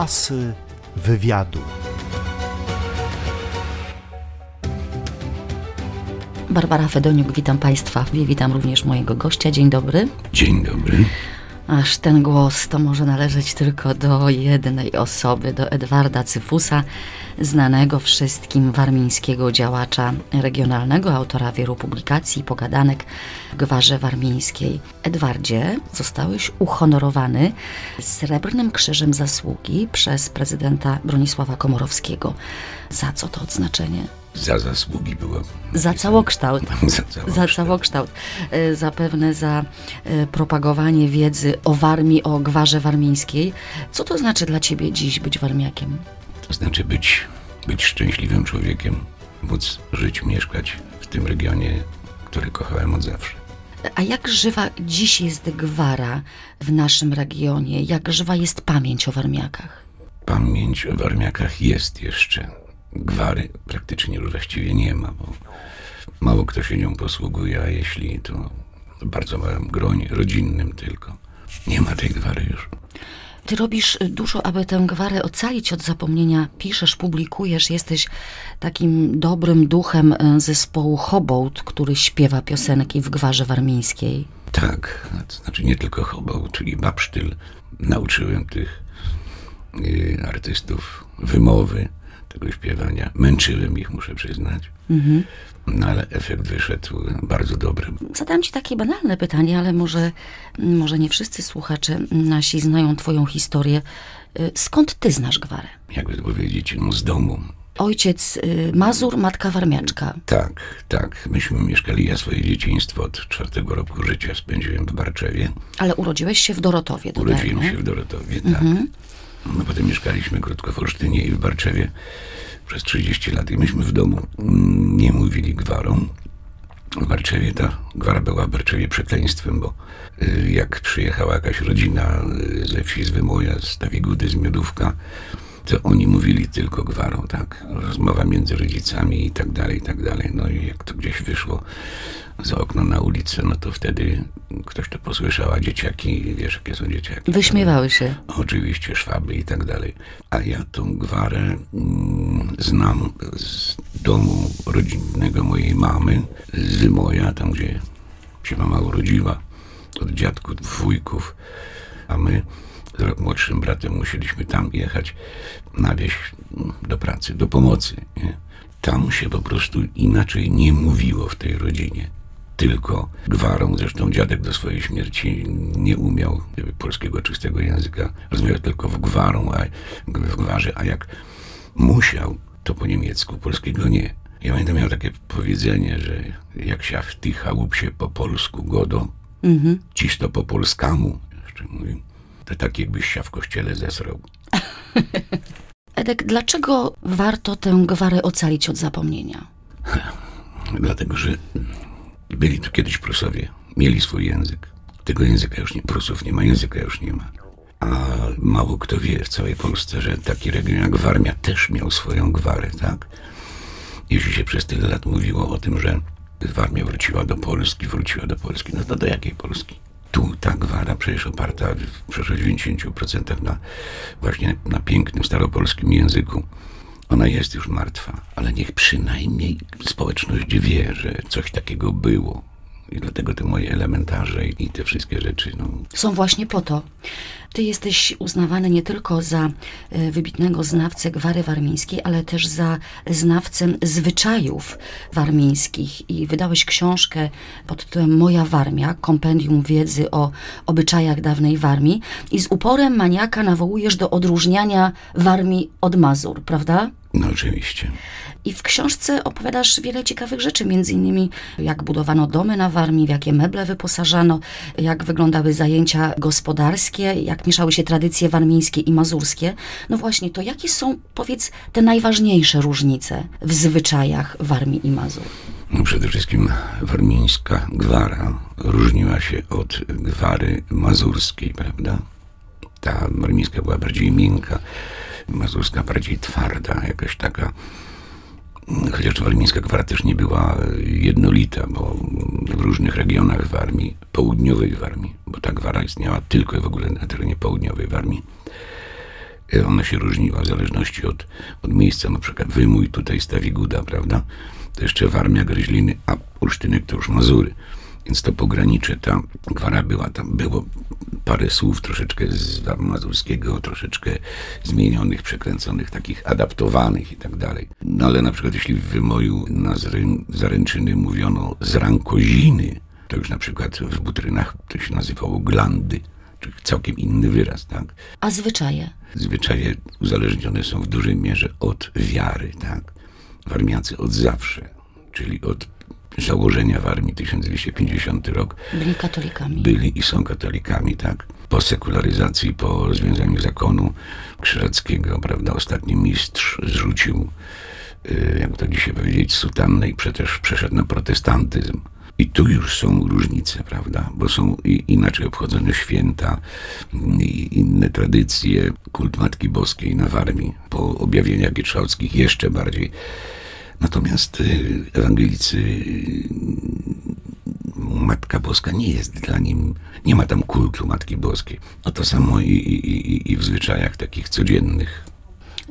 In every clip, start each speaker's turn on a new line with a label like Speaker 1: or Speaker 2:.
Speaker 1: Asy wywiadu.
Speaker 2: Barbara Fedoniuk, witam Państwa. Witam również mojego gościa. Dzień dobry.
Speaker 3: Dzień dobry.
Speaker 2: Aż ten głos to może należeć tylko do jednej osoby, do Edwarda Cyfusa, znanego wszystkim warmińskiego działacza regionalnego, autora wielu publikacji i pogadanek w Gwarze Warmińskiej. Edwardzie, zostałeś uhonorowany Srebrnym Krzyżem Zasługi przez prezydenta Bronisława Komorowskiego. Za co to odznaczenie?
Speaker 3: Za zasługi było.
Speaker 2: Za całokształt.
Speaker 3: Za całokształt.
Speaker 2: Za całokształt. E, Zapewne za e, propagowanie wiedzy o Warmii, o gwarze warmińskiej. Co to znaczy dla ciebie dziś być warmiakiem?
Speaker 3: To znaczy być, być szczęśliwym człowiekiem, móc żyć, mieszkać w tym regionie, który kochałem od zawsze.
Speaker 2: A jak żywa dziś jest gwara w naszym regionie? Jak żywa jest pamięć o warmiakach?
Speaker 3: Pamięć o warmiakach jest jeszcze. Gwary praktycznie już właściwie nie ma, bo mało kto się nią posługuje, a jeśli to w bardzo małym gronie rodzinnym tylko. Nie ma tej gwary już.
Speaker 2: Ty robisz dużo, aby tę gwarę ocalić od zapomnienia. Piszesz, publikujesz, jesteś takim dobrym duchem e, zespołu Hobout, który śpiewa piosenki w gwarze warmińskiej.
Speaker 3: Tak, to znaczy nie tylko Hobał, czyli Babsztyl. Nauczyłem tych y, artystów wymowy, tego śpiewania. Męczyłem ich, muszę przyznać. No ale efekt wyszedł bardzo dobry.
Speaker 2: Zadam ci takie banalne pytanie, ale może, może nie wszyscy słuchacze nasi znają twoją historię. Y, Skąd ty znasz gwarę?
Speaker 3: Jakby to powiedzieć, no z domu.
Speaker 2: Ojciec y, Mazur, matka warmiaczka.
Speaker 3: Tak, tak. Myśmy mieszkali, ja swoje dzieciństwo od czwartego roku życia spędziłem w Barczewie.
Speaker 2: Ale urodziłeś się w Dorotowie,
Speaker 3: Urodziłem
Speaker 2: dodajmy.
Speaker 3: się w Dorotowie, tak. No potem mieszkaliśmy krótko w Olsztynie i w Barczewie przez 30 lat. I myśmy w domu mm, nie mówili gwarą. W Barczewie ta gwara była w Barczewie przekleństwem, bo y, jak przyjechała jakaś rodzina y, ze wsi z Wymoja, z Tawigudy, z Miodówka, to oni mówili tylko gwarą, tak? Rozmowa między rodzicami i tak dalej, i tak dalej. No i jak to gdzieś wyszło za okno na ulicę, no to wtedy ktoś to posłyszał, a dzieciaki, wiesz jakie są dzieciaki.
Speaker 2: Wyśmiewały się.
Speaker 3: Oczywiście szwaby i tak dalej. A ja tą gwarę mm, znam z domu rodzinnego mojej mamy, z Wymoja, tam gdzie się mama urodziła, od dziadków, wujków, a my z rok młodszym bratem musieliśmy tam jechać na wieś mm, do pracy, do pomocy. Nie? Tam się po prostu inaczej nie mówiło w tej rodzinie. Tylko gwarą, zresztą dziadek do swojej śmierci nie umiał polskiego czystego języka. Rozumiał tylko w gwarą, a w gwarze, a jak musiał, to po niemiecku, polskiego nie. Ja pamiętam, miał takie powiedzenie, że jak się w tych chałupsie po polsku godo, to po polskamu, jeszcze mówię, to tak jakbyś się w kościele zesrał.
Speaker 2: Edek, dlaczego warto tę gwarę ocalić od zapomnienia?
Speaker 3: Dlatego, że byli tu kiedyś Prusowie, mieli swój język. Tego języka już nie, Prusów nie ma, języka już nie ma. A mało kto wie w całej Polsce, że taki region jak Warmia też miał swoją gwarę, tak? Jeśli się przez tyle lat mówiło o tym, że Warmia wróciła do Polski, wróciła do Polski, no to do jakiej Polski? Tu ta gwara przecież oparta w przeszło 90% na właśnie na pięknym staropolskim języku. Ona jest już martwa, ale niech przynajmniej społeczność wie, że coś takiego było. I dlatego te moje elementarze i te wszystkie rzeczy, no,
Speaker 2: Są właśnie po to. Ty jesteś uznawany nie tylko za e, wybitnego znawcę gwary warmińskiej, ale też za znawcę zwyczajów warmińskich. I wydałeś książkę pod tytułem Moja Warmia, kompendium wiedzy o obyczajach dawnej Warmii. I z uporem maniaka nawołujesz do odróżniania Warmii od Mazur, prawda?
Speaker 3: No oczywiście.
Speaker 2: I w książce opowiadasz wiele ciekawych rzeczy, między innymi jak budowano domy na Warmii, w jakie meble wyposażano, jak wyglądały zajęcia gospodarskie, jak mieszały się tradycje warmińskie i mazurskie. No właśnie, to jakie są, powiedz, te najważniejsze różnice w zwyczajach Warmii i Mazur?
Speaker 3: No przede wszystkim warmińska gwara różniła się od gwary mazurskiej, prawda? Ta warmińska była bardziej miękka, mazurska bardziej twarda, jakaś taka. Chociaż warmińska gwara też nie była jednolita, bo w różnych regionach Warmii, południowej Warmii, bo ta gwara istniała tylko i w ogóle na terenie południowej Warmii, E, Ona się różniła w zależności od, od miejsca, na przykład Wymój, tutaj Stawiguda, prawda? To jeszcze Warmia, Gryźliny, a Olsztynek to już Mazury. Więc to pogranicze, ta gwara była, tam było parę słów troszeczkę z mazurskiego, troszeczkę zmienionych, przekręconych, takich adaptowanych i tak dalej. No ale na przykład jeśli w Wymoju na zaręczyny mówiono z rankoziny, to już na przykład w Butrynach to się nazywało glandy, czyli całkiem inny wyraz, tak?
Speaker 2: A zwyczaje?
Speaker 3: Zwyczaje uzależnione są w dużej mierze od wiary, tak? Warmiacy od zawsze, czyli od założenia w armii 1250 rok
Speaker 2: Byli katolikami.
Speaker 3: byli i są katolikami, tak? Po sekularyzacji, po rozwiązaniu zakonu krzyżackiego, prawda, ostatni mistrz zrzucił, y, jak to dzisiaj powiedzieć, sutannę i prze- też przeszedł na protestantyzm. I tu już są różnice, prawda? Bo są inaczej obchodzone święta, i inne tradycje, kult Matki Boskiej na Warmii, po objawieniach gietrzałckich jeszcze bardziej. Natomiast y, ewangelicy y, Matka Boska nie jest dla nim, nie ma tam kultu Matki Boskiej. No to samo i, i, i- w zwyczajach takich codziennych.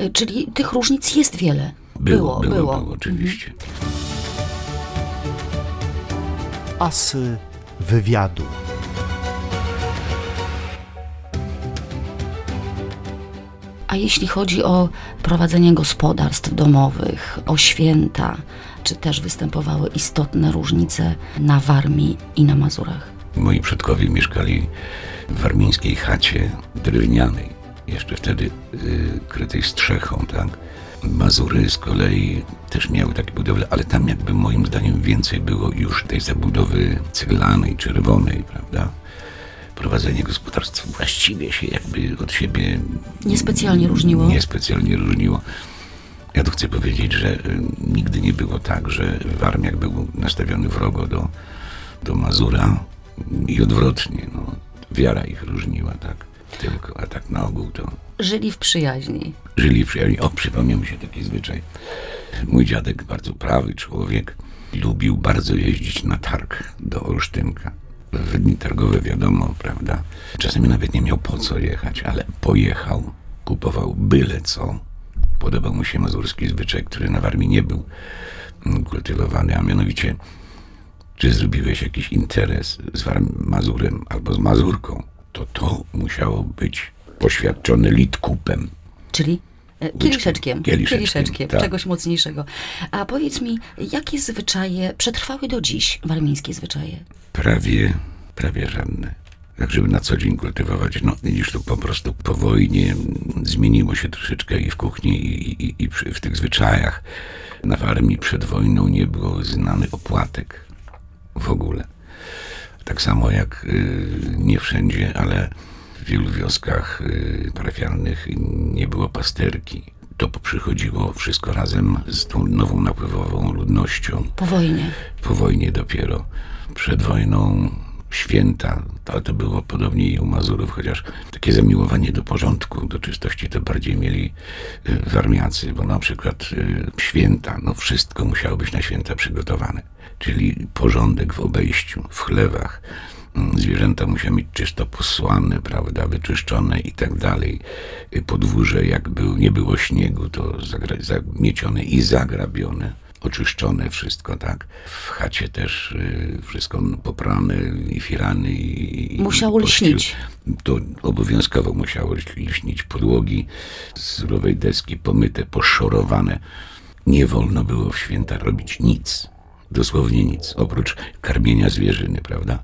Speaker 2: Y, Czyli tych różnic jest wiele.
Speaker 3: Było, było,
Speaker 2: było.
Speaker 3: było, oczywiście.
Speaker 1: Asy wywiadu.
Speaker 2: A jeśli chodzi o prowadzenie gospodarstw domowych, o święta, czy też występowały istotne różnice na Warmii i na Mazurach?
Speaker 3: Moi przodkowie mieszkali w warmińskiej chacie drewnianej, jeszcze wtedy y, krytej strzechą, tak? Mazury z kolei też miały takie budowle, ale tam jakby moim zdaniem więcej było już tej zabudowy ceglanej, czerwonej, prawda? Prowadzenie gospodarstw właściwie się jakby od siebie
Speaker 2: Niespecjalnie różniło?
Speaker 3: Niespecjalnie różniło. Ja tu chcę powiedzieć, że y, nigdy nie było tak, że Warmiak był nastawiony wrogo do, do Mazura i odwrotnie. No, wiara ich różniła, tak? Tylko, a tak na ogół to
Speaker 2: Żyli w przyjaźni.
Speaker 3: żyli w przyjaźni. O, przypomniał mi się taki zwyczaj. Mój dziadek, bardzo prawy człowiek, lubił bardzo jeździć na targ do Olsztynka. W dni targowe wiadomo, prawda? Czasami nawet nie miał po co jechać, ale pojechał, kupował byle co. Podobał mu się mazurski zwyczaj, który na Warmii nie był kultywowany, a mianowicie czy zrobiłeś jakiś interes z Mazurem albo z Mazurką, to to musiało być poświadczone litkupem.
Speaker 2: Czyli kieliszeczkiem.
Speaker 3: Kieliszeczkiem,
Speaker 2: Kieliszeczkiem,
Speaker 3: tak.
Speaker 2: czegoś mocniejszego. A powiedz mi, jakie zwyczaje przetrwały do dziś, warmińskie zwyczaje?
Speaker 3: Prawie, prawie żadne. Tak, żeby na co dzień kultywować. No, widzisz, tu po prostu po wojnie zmieniło się troszeczkę i w kuchni, i, i, i przy, w tych zwyczajach. Na armii przed wojną nie był znany opłatek w ogóle. Tak samo jak y, nie wszędzie, ale wielu wioskach y, parafialnych nie było pasterki. To przychodziło wszystko razem z tą nową napływową ludnością
Speaker 2: Po wojnie.
Speaker 3: po wojnie dopiero. Przed wojną święta, ale to było podobnie i u Mazurów, chociaż takie zamiłowanie do porządku, do czystości to bardziej mieli y, warmiacy, bo na przykład y, święta, no wszystko musiało być na święta przygotowane, czyli porządek w obejściu, w chlewach, Zwierzęta musiały mieć czysto posłane, prawda, wyczyszczone i tak dalej. Y, Podwórze, jak był, nie było śniegu, to zamiecione i zagrabione oczyszczone wszystko, tak? W chacie też y, wszystko poprane i firany i... i
Speaker 2: Musiało
Speaker 3: pościel.
Speaker 2: lśnić.
Speaker 3: To obowiązkowo musiało lśnić podłogi z surowej deski, pomyte, poszorowane. Nie wolno było w święta robić nic. Dosłownie nic, oprócz karmienia zwierzyny, prawda?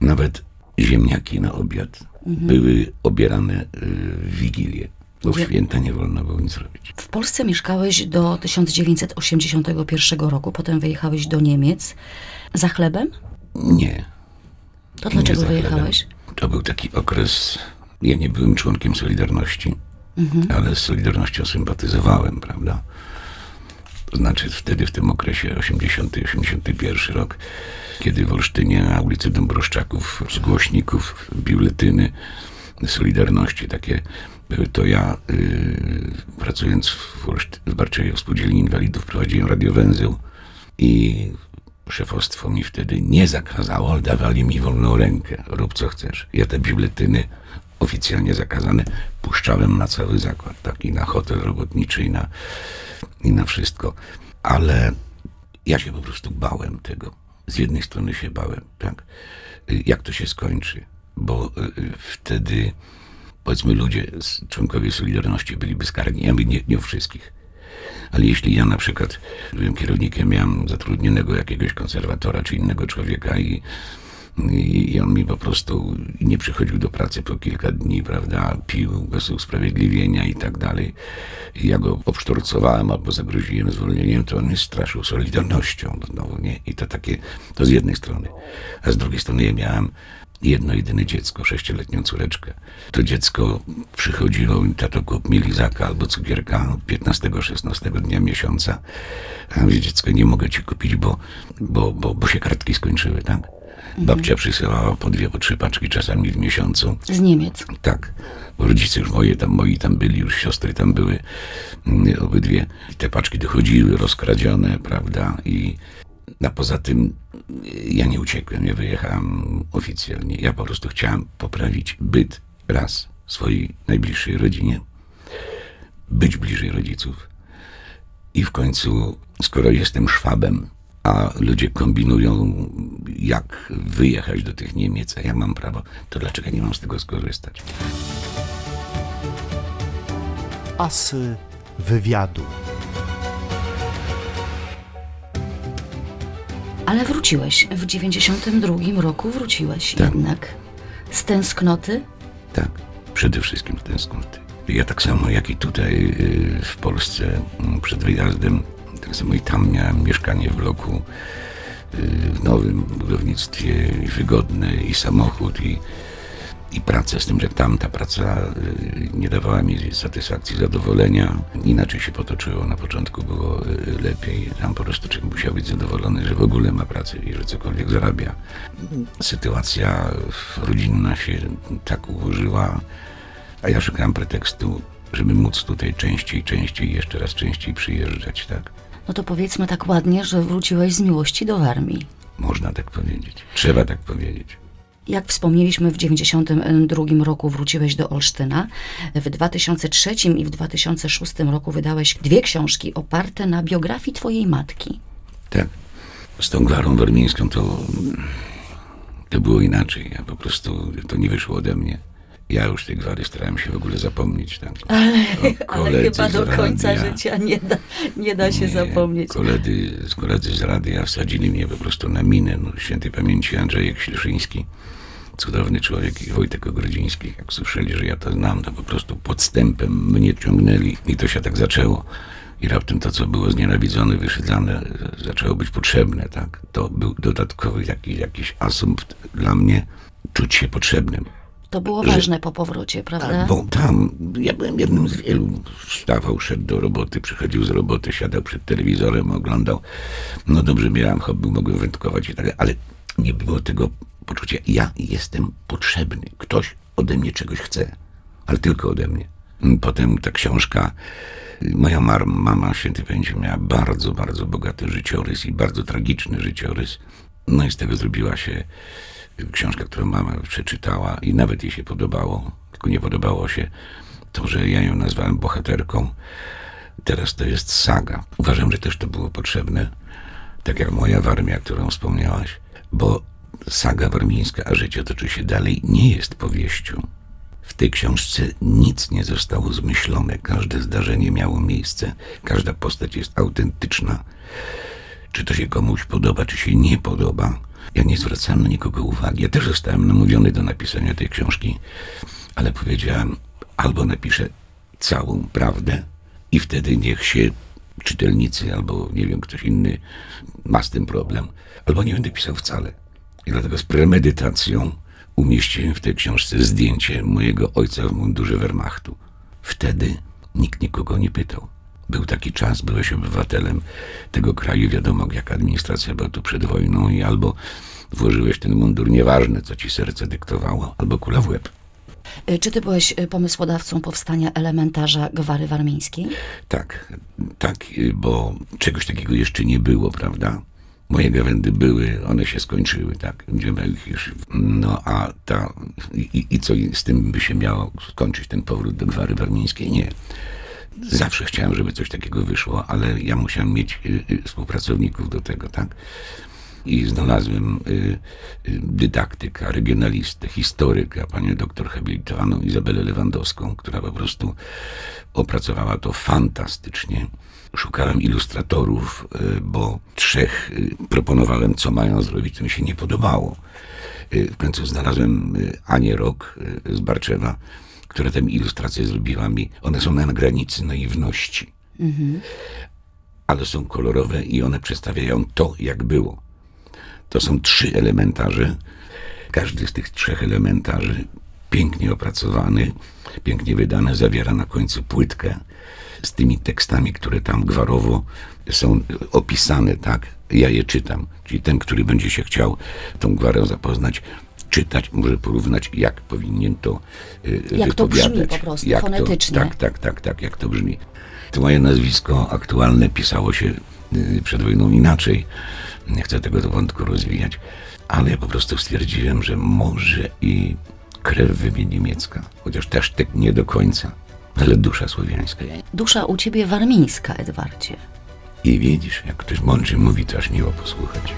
Speaker 3: Nawet ziemniaki na obiad były obierane y, w Wigilię. Bo święta nie wolno było nic robić.
Speaker 2: W Polsce mieszkałeś do 1981 roku, potem wyjechałeś do Niemiec. Za chlebem?
Speaker 3: Nie.
Speaker 2: To
Speaker 3: Nie
Speaker 2: dlaczego
Speaker 3: chlebem.
Speaker 2: wyjechałeś?
Speaker 3: To był taki okres. Ja nie byłem członkiem Solidarności,
Speaker 2: Mhm.
Speaker 3: ale z Solidarnością sympatyzowałem, prawda? To znaczy wtedy, w tym okresie 80-81 rok, kiedy w Olsztynie na ulicy Dąbrowszczaków z głośników biuletyny Solidarności takie były, to ja y, pracując w, Olszt- w Barczewie w Spółdzielni Inwalidów prowadziłem radiowęzeł i szefostwo mi wtedy nie zakazało, ale dawali mi wolną rękę. Rób co chcesz. Ja te biuletyny oficjalnie zakazane, puszczałem na cały zakład, tak, i na hotel robotniczy, i na, i na wszystko. Ale ja się po prostu bałem tego. Z jednej strony się bałem, tak, y, jak to się skończy, bo y, wtedy, powiedzmy, ludzie, członkowie Solidarności byliby skargni, ja mówię, nie, nie wszystkich. Ale jeśli ja na przykład byłem kierownikiem, miałem zatrudnionego jakiegoś konserwatora czy innego człowieka i, i, i on mi po prostu nie przychodził do pracy po kilka dni, prawda, pił bez usprawiedliwienia i tak dalej. I ja go obsztorcowałem albo zagroziłem zwolnieniem, to on mnie straszył solidarnością znowu, nie? I to takie, to z jednej strony. A z drugiej strony ja miałem jedno jedyne dziecko, sześcioletnią córeczkę. To dziecko przychodziło, tato kup mi lizaka albo cukierka 15-16 dnia miesiąca. A mówię, dziecko, nie mogę ci kupić, bo, bo, bo, bo się kartki skończyły, tak? Babcia przysyłała po dwie, po trzy paczki czasami w miesiącu.
Speaker 2: Z Niemiec.
Speaker 3: Tak, bo rodzice już moje tam, moi tam byli, już siostry tam były, mm, obydwie. I te paczki dochodziły rozkradzione, prawda, i a poza tym y, ja nie uciekłem, nie wyjechałem oficjalnie. Ja po prostu chciałem poprawić byt raz swojej najbliższej rodzinie, być bliżej rodziców. I w końcu, skoro jestem Szwabem, a ludzie kombinują, jak wyjechać do tych Niemiec, a ja mam prawo, to dlaczego nie mam z tego skorzystać?
Speaker 1: Asy wywiadu.
Speaker 2: Ale wróciłeś. W 92 roku wróciłeś
Speaker 3: Tak.
Speaker 2: jednak. Z tęsknoty?
Speaker 3: Tak, przede wszystkim tęsknoty. Ja tak samo jak i tutaj y, w Polsce mm, przed wyjazdem, tak samo i tam miałem mieszkanie w bloku y, w nowym budownictwie, wygodne i samochód i, i pracę, z tym, że tam ta praca y, nie dawała mi satysfakcji, zadowolenia. Inaczej się potoczyło, na początku było y, lepiej. Tam po prostu człowiek musiał być zadowolony, że w ogóle ma pracę i że cokolwiek zarabia. Sytuacja rodzinna się tak ułożyła, a ja szukałem pretekstu, żeby móc tutaj częściej, częściej, jeszcze raz częściej przyjeżdżać, tak?
Speaker 2: No to powiedzmy tak ładnie, że wróciłeś z miłości do Warmii.
Speaker 3: Można tak powiedzieć. Trzeba tak powiedzieć.
Speaker 2: Jak wspomnieliśmy, w 92 roku wróciłeś do Olsztyna. W 2003 i w 2006 roku wydałeś dwie książki oparte na biografii twojej matki.
Speaker 3: Tak. Z tą gwarą warmińską to, to było inaczej. Ja po prostu, to nie wyszło ode mnie. Ja już tej gwary starałem się w ogóle zapomnieć. Tak?
Speaker 2: Ale, ale chyba do końca
Speaker 3: radia.
Speaker 2: życia nie da, nie da się
Speaker 3: Nie,
Speaker 2: zapomnieć.
Speaker 3: Koledzy, koledzy z radia wsadzili mnie po prostu na minę. No, świętej pamięci Andrzejek Śleszyński, cudowny człowiek i Wojtek Ogrodziński. Jak słyszeli, że ja to znam, to po prostu podstępem mnie ciągnęli i to się tak zaczęło. I raptem to, co było znienawidzone, wyszydzane, zaczęło być potrzebne, tak? To był dodatkowy jakiś, jakiś asumpt dla mnie, czuć się potrzebnym.
Speaker 2: To było ważne po powrocie, prawda?
Speaker 3: Tak, bo tam ja byłem jednym z wielu. Wstawał, szedł do roboty, przychodził z roboty, siadał przed telewizorem, oglądał. No dobrze, miałem hobby, mogłem wędkować i tak dalej, ale nie było tego poczucia, ja jestem potrzebny. Ktoś ode mnie czegoś chce, ale tylko ode mnie. Potem ta książka, moja mar- mama świętej pamięci miała bardzo, bardzo bogaty życiorys i bardzo tragiczny życiorys. No i z tego zrobiła się książka, którą mama przeczytała i nawet jej się podobało, tylko nie podobało się to, że ja ją nazwałem bohaterką. Teraz to jest saga. Uważam, że też to było potrzebne, tak jak moja Warmia, którą wspomniałaś, bo saga warmińska, a życie toczy się dalej, nie jest powieścią. W tej książce nic nie zostało zmyślone, każde zdarzenie miało miejsce, każda postać jest autentyczna. Czy to się komuś podoba, czy się nie podoba. Ja nie zwracałem na nikogo uwagi. Ja też zostałem namówiony do napisania tej książki, ale powiedziałem, albo napiszę całą prawdę i wtedy niech się czytelnicy albo nie wiem, ktoś inny ma z tym problem, albo nie będę pisał wcale. I dlatego z premedytacją umieściłem w tej książce zdjęcie mojego ojca w mundurze Wehrmachtu. Wtedy nikt nikogo nie pytał. Był taki czas, byłeś obywatelem tego kraju, wiadomo jak administracja była tu przed wojną i albo włożyłeś ten mundur, nieważne co ci serce dyktowało, albo kula w łeb.
Speaker 2: Y, Czy ty byłeś y, pomysłodawcą powstania elementarza gwary warmińskiej?
Speaker 3: Tak, tak, y, bo czegoś takiego jeszcze nie było, prawda? Moje gawędy były, one się skończyły, tak. Będziemy ich już. No a ta. I, I co z tym by się miało skończyć ten powrót do gwary warmińskiej? Nie. Zawsze chciałem, żeby coś takiego wyszło, ale ja musiałem mieć y, y, współpracowników do tego, tak? I znalazłem y, dydaktyka, regionalistę, historyka, panią doktor habilitowaną Izabelę Lewandowską, która po prostu opracowała to fantastycznie. Szukałem ilustratorów, bo trzech proponowałem, co mają zrobić, to mi się nie podobało. W końcu znalazłem Anię Rok z Barczewa, która tę ilustrację zrobiła mi. One są na granicy naiwności ale są kolorowe i one przedstawiają to, jak było. To są trzy elementarze. Każdy z tych trzech elementarzy, pięknie opracowany, pięknie wydany, zawiera na końcu płytkę z tymi tekstami, które tam gwarowo są opisane, tak? Ja je czytam. Czyli ten, który będzie się chciał tą gwarę zapoznać, czytać, może porównać, jak powinien to y,
Speaker 2: Jak to brzmi po prostu,
Speaker 3: Jak to-
Speaker 2: fonetycznie.
Speaker 3: tak, tak, tak, tak, jak to brzmi. To moje nazwisko aktualne pisało się y, przed wojną inaczej. Nie chcę tego do wątku rozwijać, ale ja po prostu stwierdziłem, że może i krew we mnie niemiecka, chociaż też tak nie do końca, ale dusza słowiańska.
Speaker 2: Dusza u ciebie warmińska, Edwardzie.
Speaker 3: I widzisz, jak ktoś mądrze mówi, to aż miło posłuchać.